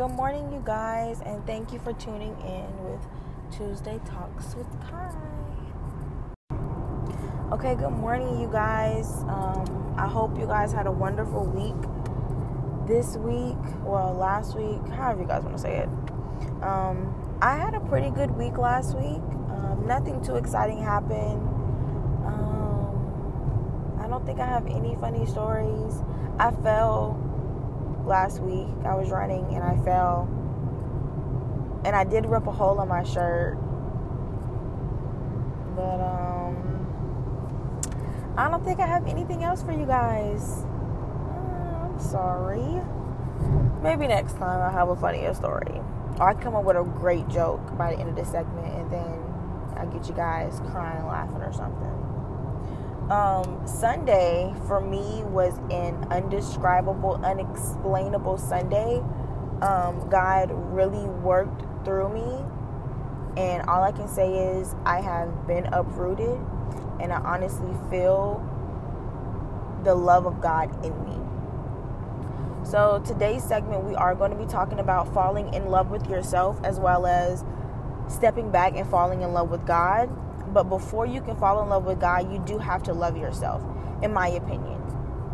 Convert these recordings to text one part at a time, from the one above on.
Good morning, you guys, and thank you for tuning in with Tuesday Talks with Kai. Okay, good morning, you guys. Um, I hope you guys had a wonderful week this week, well, last week, however you guys want to say it. Um, I had a pretty good week last week. Um, nothing too exciting happened. Um, I don't think I have any funny stories. I fell last week. I was running and I fell. And I did rip a hole in my shirt. But um I don't think I have anything else for you guys. Uh, I'm sorry. Maybe next time I'll have a funnier story. Or I come up with a great joke by the end of the segment and then I get you guys crying, laughing, or something. Um, Sunday for me was an undescribable, unexplainable Sunday. Um, God really worked through me, and all I can say is I have been uprooted, and I honestly feel the love of God in me. So, today's segment, we are going to be talking about falling in love with yourself as well as stepping back and falling in love with God but before you can fall in love with God, you do have to love yourself, in my opinion.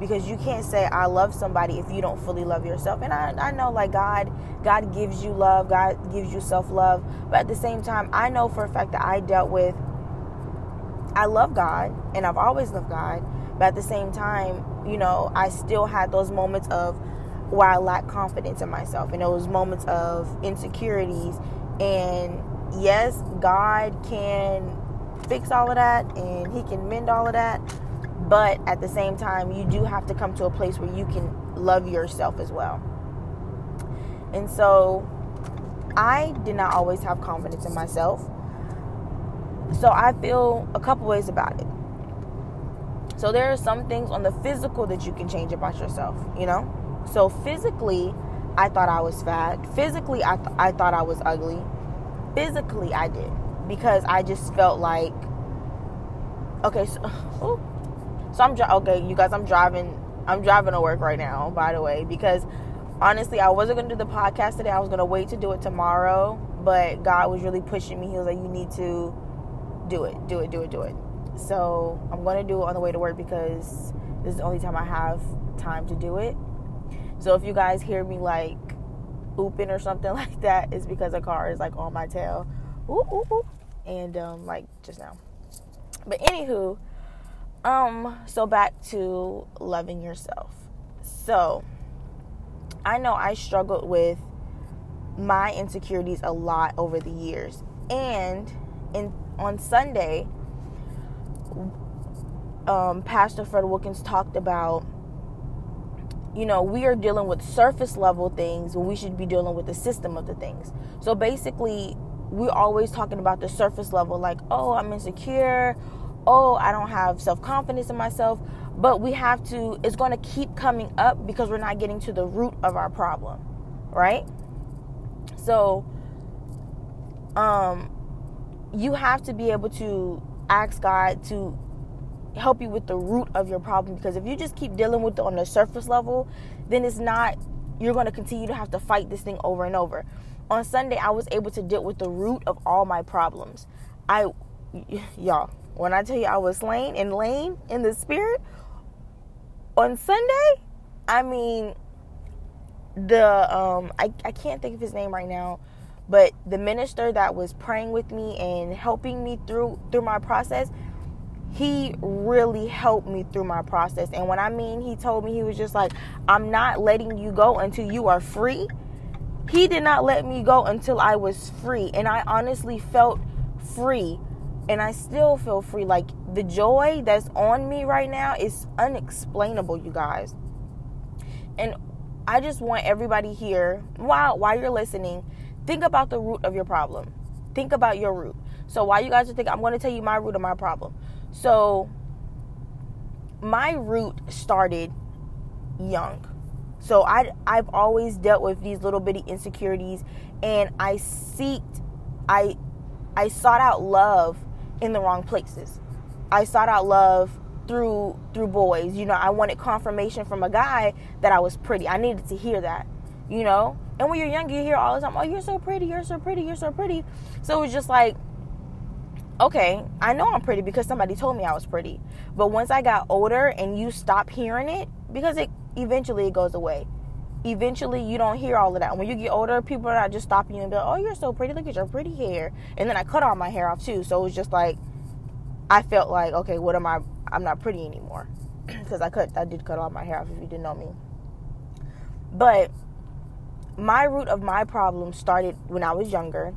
Because you can't say I love somebody if you don't fully love yourself. And I, I know like God, God gives you love, God gives you self-love. But at the same time, I know for a fact that I dealt with I love God and I've always loved God. But at the same time, you know, I still had those moments of where I lack confidence in myself and those moments of insecurities. And yes, God can fix all of that and he can mend all of that. But at the same time, you do have to come to a place where you can love yourself as well. And so I did not always have confidence in myself. So I feel a couple ways about it. So there are some things on the physical that you can change about yourself, you know? So physically, I thought I was fat. Physically, I, th- I thought I was ugly. Physically, I did because I just felt like okay, so, so I'm okay, you guys. I'm driving. I'm driving to work right now, by the way, because honestly, I wasn't gonna do the podcast today. I was gonna wait to do it tomorrow, but God was really pushing me. He was like, "You need to do it, do it, do it, do it." So I'm gonna do it on the way to work because this is the only time I have time to do it. So if you guys hear me like ooping or something like that, it's because a car is like on my tail. Ooh, ooh, ooh and um, like just now. But anywho, um, so back to loving yourself. So I know I struggled with my insecurities a lot over the years, and in on Sunday, um, Pastor Fred Wilkins talked about you know, we are dealing with surface level things when we should be dealing with the system of the things. So basically, we're always talking about the surface level like oh i'm insecure. Oh i don't have self-confidence in myself. But we have to it's going to keep coming up because we're not getting to the root of our problem right? So um you have to be able to ask god to help you with the root of your problem. Because if you just keep dealing with it on the surface level then it's not you're going to continue to have to fight this thing over and over on Sunday, I was able to deal with the root of all my problems. I, y'all, when I tell you I was slain and lame in the spirit on Sunday, I mean, the um, I I can't think of his name right now, but the minister that was praying with me and helping me through through my process, he really helped me through my process. And when I mean he told me he was just like, I'm not letting you go until you are free he did not let me go until I was free. And I honestly felt free. And I still feel free. Like the joy that's on me right now is unexplainable, you guys. And I just want everybody here, while while you're listening, think about the root of your problem. Think about your root. So while you guys are thinking, I'm going to tell you my root of my problem. So my root started young. So I I've always dealt with these little bitty insecurities and I seeked I I sought out love in the wrong places. I sought out love through through boys. You know, I wanted confirmation from a guy that I was pretty. I needed to hear that. you know? And when you're younger, you hear all the time, oh, you're so pretty, you're so pretty, you're so pretty. So it's just like, okay, I know I'm pretty because somebody told me I was pretty. But once I got older and you stop hearing it, because it eventually it goes away. Eventually, you don't hear all of that. When you get older, people are not just stopping you and be like, "Oh, you're so pretty. Look at your pretty hair." And then I cut all my hair off too, so it was just like I felt like, okay, what am I? I'm not pretty anymore because I cut. I did cut all my hair off. If you didn't know me, but my root of my problem started when I was younger,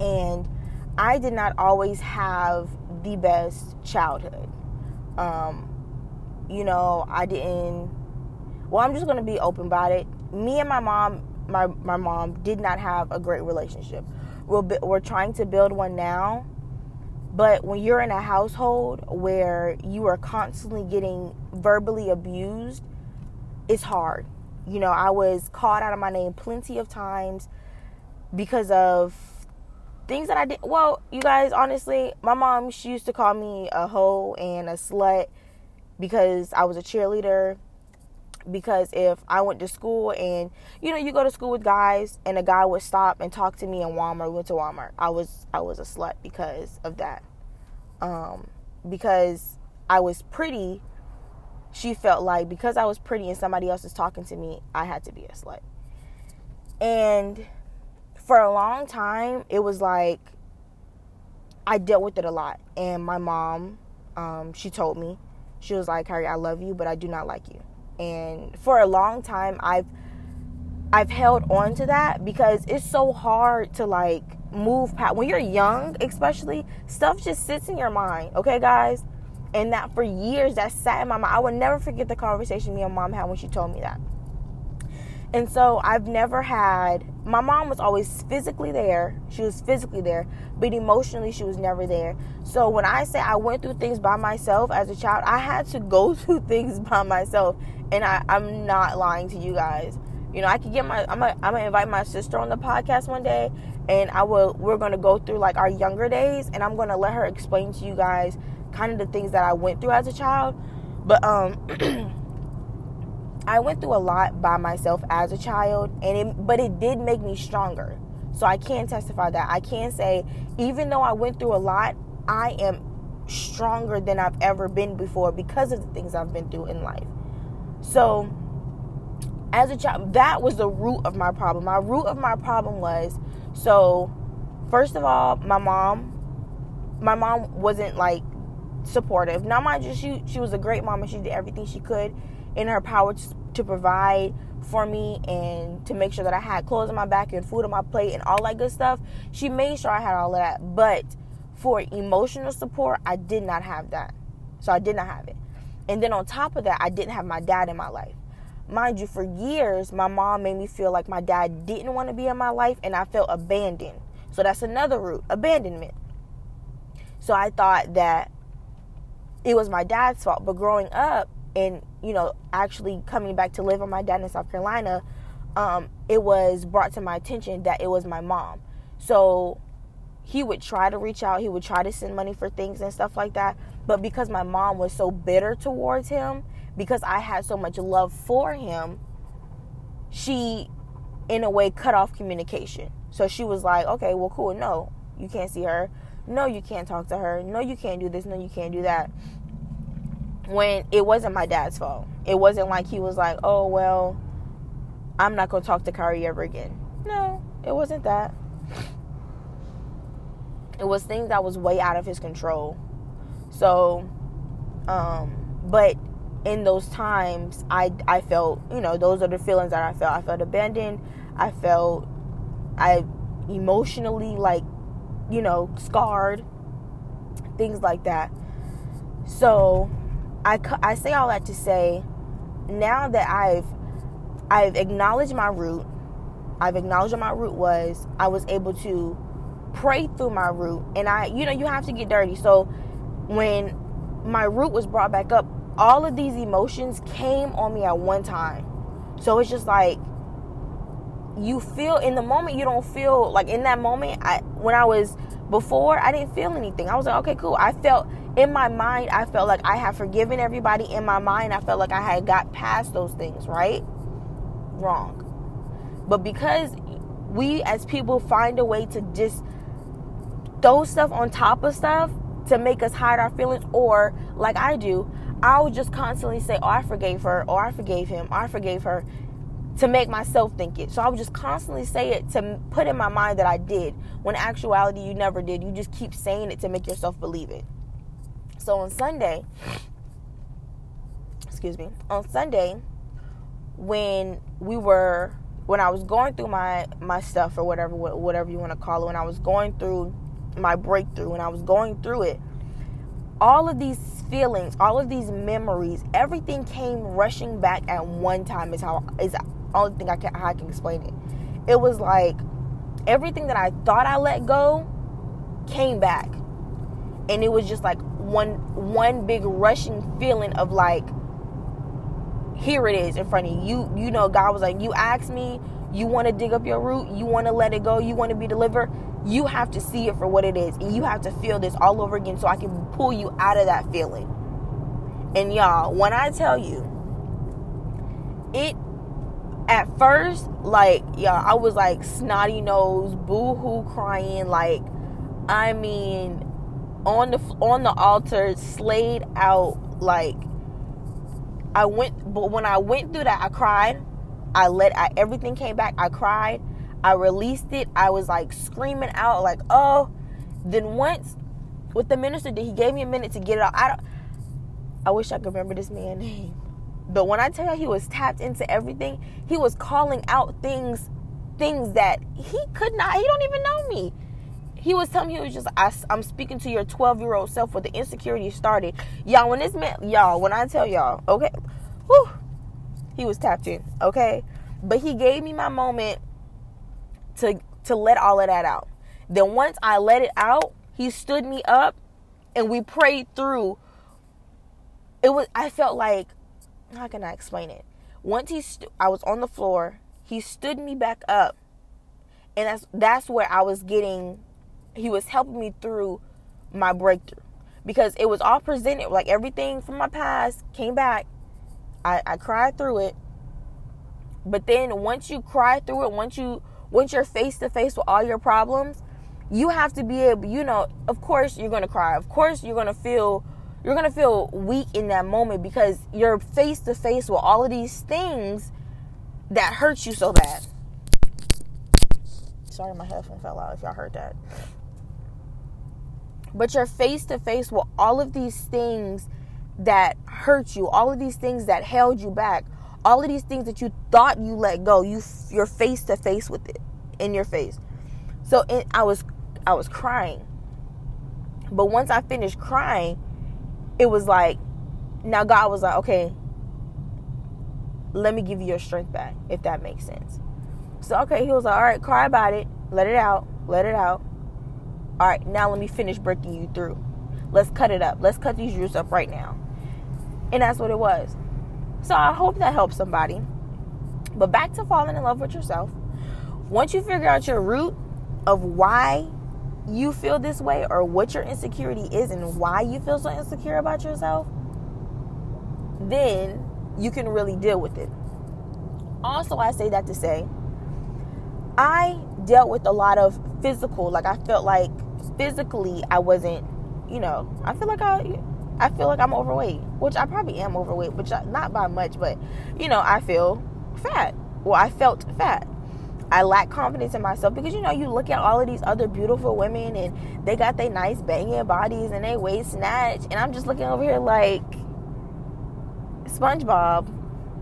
and I did not always have the best childhood. Um, you know, I didn't. Well, I'm just going to be open about it. Me and my mom, my my mom did not have a great relationship. We're we're trying to build one now, but when you're in a household where you are constantly getting verbally abused, it's hard. You know, I was called out of my name plenty of times because of things that I did. Well, you guys, honestly, my mom, she used to call me a hoe and a slut because I was a cheerleader. Because if I went to school and you know you go to school with guys and a guy would stop and talk to me in Walmart, we went to Walmart. I was I was a slut because of that. Um, because I was pretty, she felt like because I was pretty and somebody else is talking to me, I had to be a slut. And for a long time, it was like I dealt with it a lot. And my mom, um, she told me, she was like, Harry, I love you, but I do not like you. And for a long time, I've I've held on to that because it's so hard to like move past when you're young, especially stuff just sits in your mind. Okay, guys, and that for years that sat in my mind. I will never forget the conversation me and mom had when she told me that. And so I've never had my mom was always physically there. She was physically there, but emotionally she was never there. So when I say I went through things by myself as a child, I had to go through things by myself. And I, I'm not lying to you guys. You know, I could get my I'm I'm gonna invite my sister on the podcast one day and I will we're gonna go through like our younger days and I'm gonna let her explain to you guys kind of the things that I went through as a child. But um I went through a lot by myself as a child, and it, but it did make me stronger. So I can testify that. I can say, even though I went through a lot, I am stronger than I've ever been before because of the things I've been through in life. So, as a child, that was the root of my problem. My root of my problem was so, first of all, my mom, my mom wasn't like supportive. Now, mind you, she she was a great mom and she did everything she could in her power to, to provide for me and to make sure that I had clothes on my back and food on my plate and all that good stuff. She made sure I had all of that. But for emotional support, I did not have that. So I did not have it. And then on top of that, I didn't have my dad in my life. Mind you, for years, my mom made me feel like my dad didn't want to be in my life and I felt abandoned. So that's another root abandonment. So I thought that it was my dad's fault. But growing up, and you know actually coming back to live with my dad in South Carolina, um, it was brought to my attention that it was my mom. So he would try to reach out, he would try to send money for things and stuff like that. But because my mom was so bitter towards him, because I had so much love for him, she in a way cut off communication. So she was like, okay, well, cool. No, you can't see her. No, you can't talk to her. No, you can't do this. No, you can't do that when it wasn't my dad's fault. It wasn't like he was like, oh, well, I'm not going to talk to Kari ever again. No, it wasn't that. It was things that was way out of his control. So, um, but in those times, I, I felt, you know, those are the feelings that I felt. I felt abandoned. I felt, I emotionally, like, you know, scarred. Things like that. So, I, I say all that to say now that I've I've acknowledged my root, I've acknowledged what my root was, I was able to pray through my root and I you know you have to get dirty. So when my root was brought back up, all of these emotions came on me at one time. So it's just like you feel in the moment you don't feel like in that moment I when I was before I didn't feel anything. I was like, okay, cool. I felt in my mind, I felt like I had forgiven everybody. In my mind, I felt like I had got past those things, right? Wrong. But because we as people find a way to just throw stuff on top of stuff to make us hide our feelings, or like I do, I would just constantly say, Oh, I forgave her, or I forgave him, or I forgave her to make myself think it. So I would just constantly say it to put in my mind that I did, when actuality you never did. You just keep saying it to make yourself believe it. So on Sunday, excuse me, on Sunday, when we were when I was going through my my stuff or whatever whatever you want to call it, when I was going through my breakthrough, when I was going through it, all of these feelings, all of these memories, everything came rushing back at one time. Is how is only thing I can how I can explain it. It was like everything that I thought I let go came back, and it was just like one one big rushing feeling of like here it is in front of you. You you know God was like, you asked me, you want to dig up your root, you want to let it go, you want to be delivered. You have to see it for what it is, and you have to feel this all over again, so I can pull you out of that feeling. And y'all, when I tell you, it at first, like y'all, I was like snotty nose, boo hoo crying, like I mean, on the on the altar, slayed out, like I went, but when I went through that, I cried. I let I, everything came back. I cried. I released it. I was like screaming out, like, oh. Then once with the minister, did, he gave me a minute to get it out. I don't. I wish I could remember this man's name. But when I tell you he was tapped into everything, he was calling out things, things that he could not. He don't even know me. He was telling me he was just. I, am speaking to your 12 year old self where the insecurity started. Y'all, when this man, y'all, when I tell y'all, okay, whew, he was tapped in. Okay, but he gave me my moment to to let all of that out. Then once I let it out, he stood me up and we prayed through. It was I felt like how can I explain it? Once he st- I was on the floor, he stood me back up. And that's that's where I was getting he was helping me through my breakthrough because it was all presented like everything from my past came back. I, I cried through it. But then once you cry through it, once you once you're face to face with all your problems, you have to be able, you know, of course you're to cry. Of course you're to feel you're going to feel weak in that moment because you're face to face with all of these things that hurt you so bad. Sorry, my headphone fell out if y'all heard that. But you're face to face with all of these things that hurt you, all of these things that held you back, all of these things that you thought you let go. You you're face to face with it in your face. So it, I was I was crying. But once I finished crying, it was like now God was like, "Okay, let me give you your strength back, if that makes sense." So okay, he was like, "All right, cry about it. Let it out. Let it out. All right, now let me finish breaking you through. Let's cut it up. Let's cut these roots up right now." And that's what it was. So I hope that helps somebody. But back to falling in love with yourself. Once you figure out your root of why you feel this way or what your insecurity is and why you feel so insecure about yourself, then you can really deal with it. Also, I say that to say, I dealt with a lot of physical, like I felt like physically I wasn't, you know, I feel like I I feel like I'm overweight, which I probably am overweight, which not by much, but you know, I feel fat. Well, I felt fat. I lack confidence in myself because you know you look at all of these other beautiful women and they got their nice banging bodies and they waist snatch and I'm just looking over here like SpongeBob,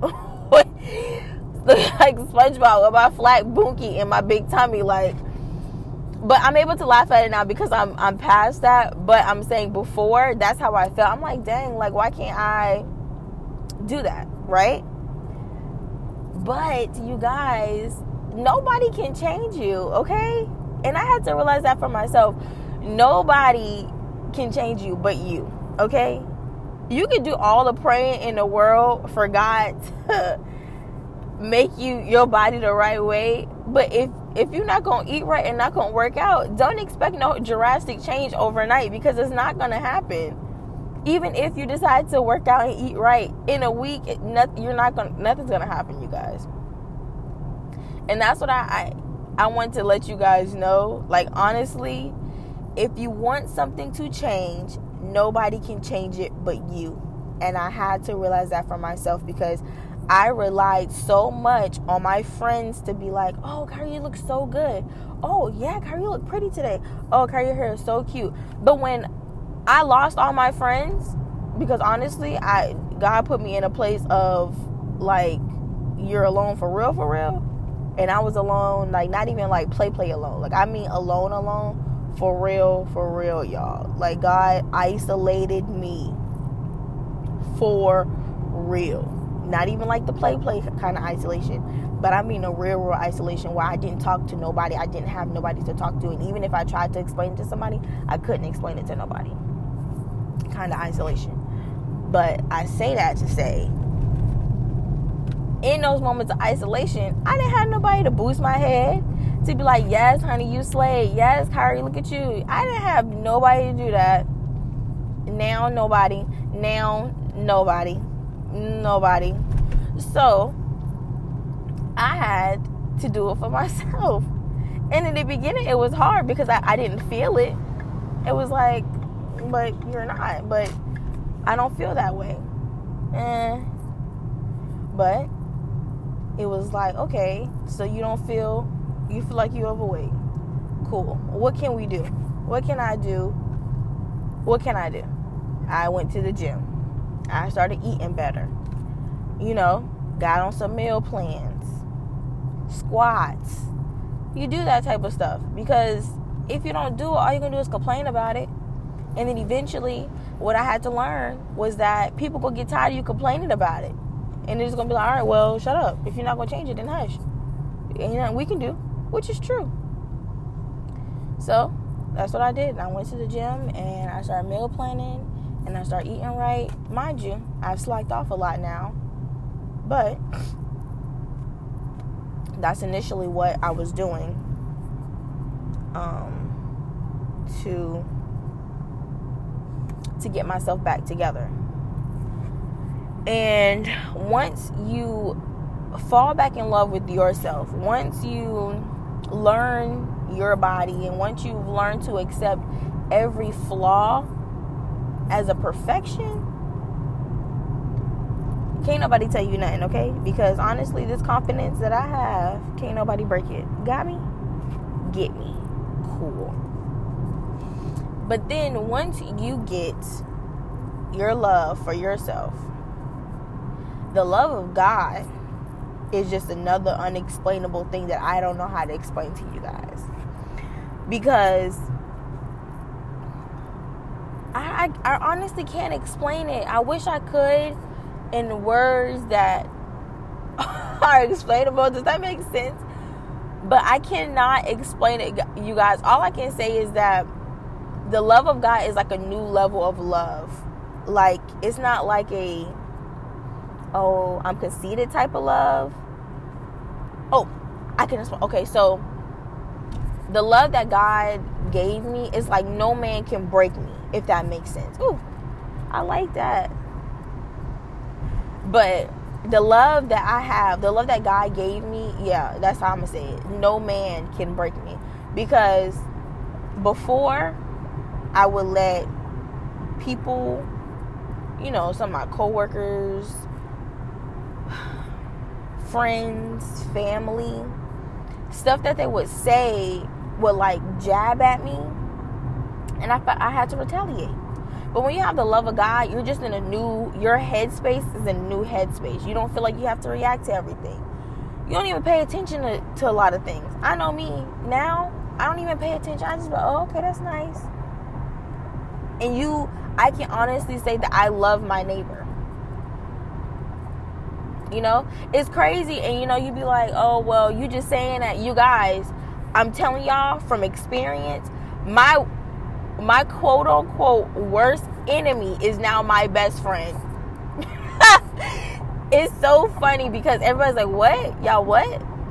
like SpongeBob with my flat bunkie and my big tummy, like but I'm able to laugh at it now because I'm I'm past that. But I'm saying before, that's how I felt. I'm like, dang, like why can't I do that, right? But you guys, nobody can change you, okay? And I had to realize that for myself. Nobody can change you but you, okay? You can do all the praying in the world for God to make you your body the right way, but if if you're not gonna eat right and not gonna work out, don't expect no drastic change overnight because it's not gonna happen. Even if you decide to work out and eat right in a week, you're not gonna nothing's gonna happen, you guys. And that's what I, I I want to let you guys know. Like honestly, if you want something to change, nobody can change it but you. And I had to realize that for myself because I relied so much on my friends to be like, oh, Kyrie, you look so good. Oh, yeah, Kyrie, you look pretty today. Oh, Kyrie, your hair is so cute. But when I lost all my friends, because honestly, I God put me in a place of like, you're alone for real, for real. And I was alone, like, not even like play, play alone. Like, I mean, alone, alone, for real, for real, y'all. Like, God isolated me for real not even like the play play kind of isolation, but I mean a real real isolation where I didn't talk to nobody. I didn't have nobody to talk to, and even if I tried to explain it to somebody, I couldn't explain it to nobody. Kind of isolation. But I say that to say, in those moments of isolation, I didn't have nobody to boost my head to be like, yes, honey, you slayed. Yes, Kyrie, look at you. I didn't have nobody to do that. Now, nobody. Now, nobody nobody. So I had to do it for myself. And in the beginning, it was hard because I, I didn't feel it. It was like, but you're not. But I don't feel that way. Eh. But it was like, okay, so you don't feel, you feel like you're overweight. Cool. What can we do? What can I do? What can I do? I went to the gym. I started eating better. You know, got on some meal plans, squats. You do that type of stuff because if you don't do it, all you're gonna do is complain about it. And then eventually, what I had to learn was that people gonna get tired of you complaining about it, and they're gonna be like, "All right, well, shut up. If you're not gonna change it, then hush." You know, we can do, which is true. So that's what I did. I went to the gym and I started meal planning and I started eating right, mind you, I've slacked off a lot now. But that's initially what I was doing um, to to get myself back together. And once you fall back in love with yourself, once you learn your body and once you've learned to accept every flaw as a perfection, can't nobody tell you nothing, okay? Because honestly, this confidence that I have, can't nobody break it. Got me? Get me. Cool. But then once you get your love for yourself, the love of God is just another unexplainable thing that I don't know how to explain to you guys. Because I, I, I honestly can't explain it. I wish I could in words that are explainable. Does that make sense? But I cannot explain it, you guys. All I can say is that the love of God is like a new level of love. Like, it's not like a, oh, I'm conceited type of love. Oh, I can explain. Okay, so the love that God gave me is like no man can break me if that makes sense. Ooh, I like that. But the love that I have, the love that God gave me, yeah, that's how I'm gonna say it. No man can break me. Because before I would let people, you know, some of my coworkers, friends, family, stuff that they would say would like jab at me and I, I had to retaliate. But when you have the love of God, you're just in a new, your headspace is a new headspace. You don't feel like you have to react to everything. You don't even pay attention to, to a lot of things. I know me now, I don't even pay attention. I just go, oh, okay, that's nice. And you, I can honestly say that I love my neighbor. You know, it's crazy. And you know, you'd be like, oh, well, you just saying that. You guys, I'm telling y'all from experience, my my quote unquote worst enemy is now my best friend. it's so funny because everybody's like, "What? Y'all what?"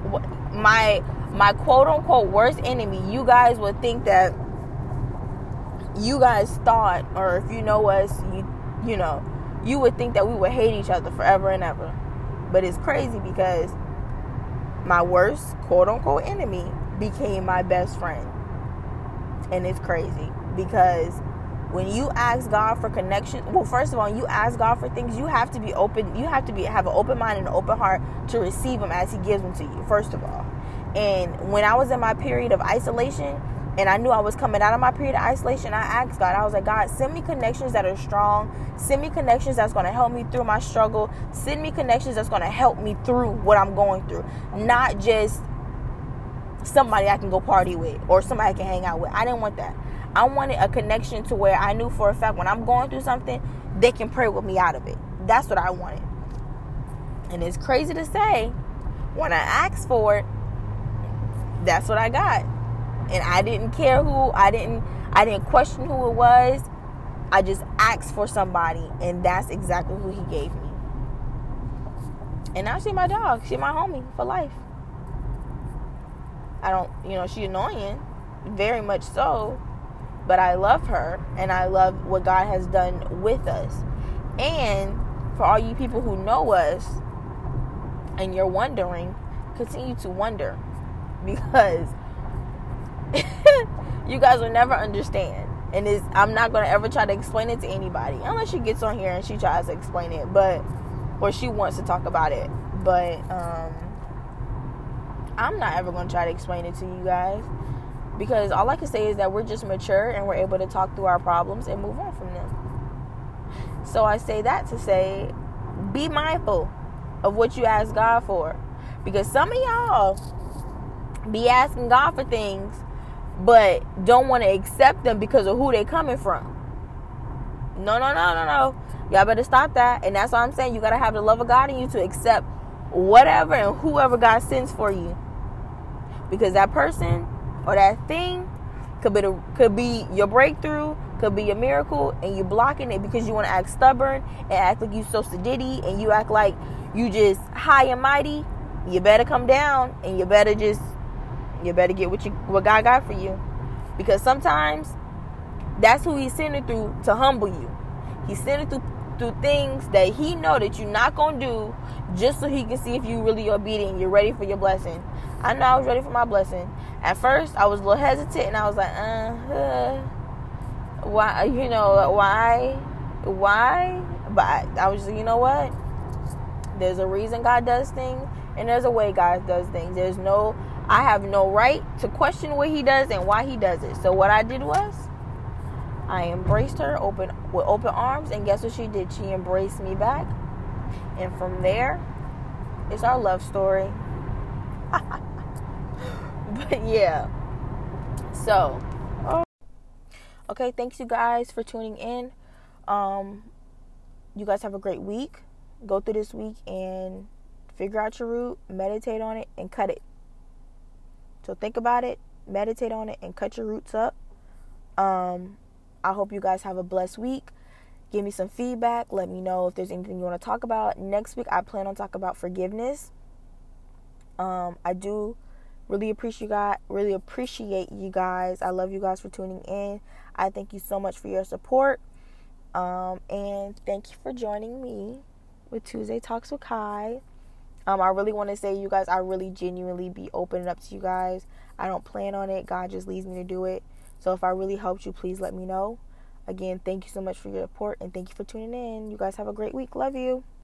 what? My my quote unquote worst enemy. You guys would think that you guys thought, or if you know us, you you know, you would think that we would hate each other forever and ever. But it's crazy because my worst quote unquote enemy became my best friend. And it's crazy because when you ask God for connection, well, first of all, you ask God for things, you have to be open. You have to be have an open mind and an open heart to receive them as He gives them to you. First of all, and when I was in my period of isolation, and I knew I was coming out of my period of isolation, I asked God, I was like, God, send me connections that are strong. Send me connections that's going to help me through my struggle. Send me connections that's going to help me through what I'm going through. Not just somebody I can go party with or somebody I can hang out with. I didn't want that. I wanted a connection to where I knew for a fact when I'm going through something, they can pray with me out of it. That's what I wanted. And it's crazy to say, when I asked for it, that's what I got. And I didn't care who, I didn't I didn't question who it was. I just asked for somebody and that's exactly who he gave me. And now she's my dog. She's my homie for life. I don't, you know, she's annoying, very much so but I love her and I love what God has done with us. And for all you people who know us and you're wondering, continue to wonder because you guys will never understand. And is I'm not gonna ever try to explain it to anybody unless she gets on here and she tries to explain it, but or she wants to talk about it. But um I'm not ever gonna try to explain it to you guys because all I can say is that we're just mature and we're able to talk through our problems and move on from them. So I say that to say be mindful of what you ask God for. Because some of y'all be asking God for things but don't want to accept them because of who they coming from. No, no, no, no, no. Y'all better stop that. And that's what I'm saying. You got to have the love of God in you to accept whatever and whoever God sends for you. Because that person or that thing could be the, could be your breakthrough, could be a miracle, and you're blocking it because you want to act stubborn and act like you so sedity and you act like you just high and mighty. You better come down and you better just you better get what you what God got for you, because sometimes that's who He's sending through to humble you. He's sending through through things that He know that you're not gonna do, just so He can see if you really obedient, you're ready for your blessing. I know I was ready for my blessing. At first, I was a little hesitant, and I was like, uh, uh why? You know, why? Why? But I was, like, you know what? There's a reason God does things, and there's a way God does things. There's no, I have no right to question what He does and why He does it. So what I did was, I embraced her open with open arms, and guess what she did? She embraced me back, and from there, it's our love story. but yeah. So, okay, thanks you guys for tuning in. Um, you guys have a great week. Go through this week and figure out your root, meditate on it, and cut it. So think about it, meditate on it, and cut your roots up. Um, I hope you guys have a blessed week. Give me some feedback. Let me know if there's anything you want to talk about. Next week, I plan on talking about forgiveness. Um, I do really appreciate you guys really appreciate you guys i love you guys for tuning in i thank you so much for your support um, and thank you for joining me with tuesday talks with kai um, i really want to say you guys i really genuinely be opening up to you guys. I don't plan on it. God just leads me to do it. So if i really helped you please let me know. Again thank you so much for your support and thank you for tuning in. You guys have a great week. Love you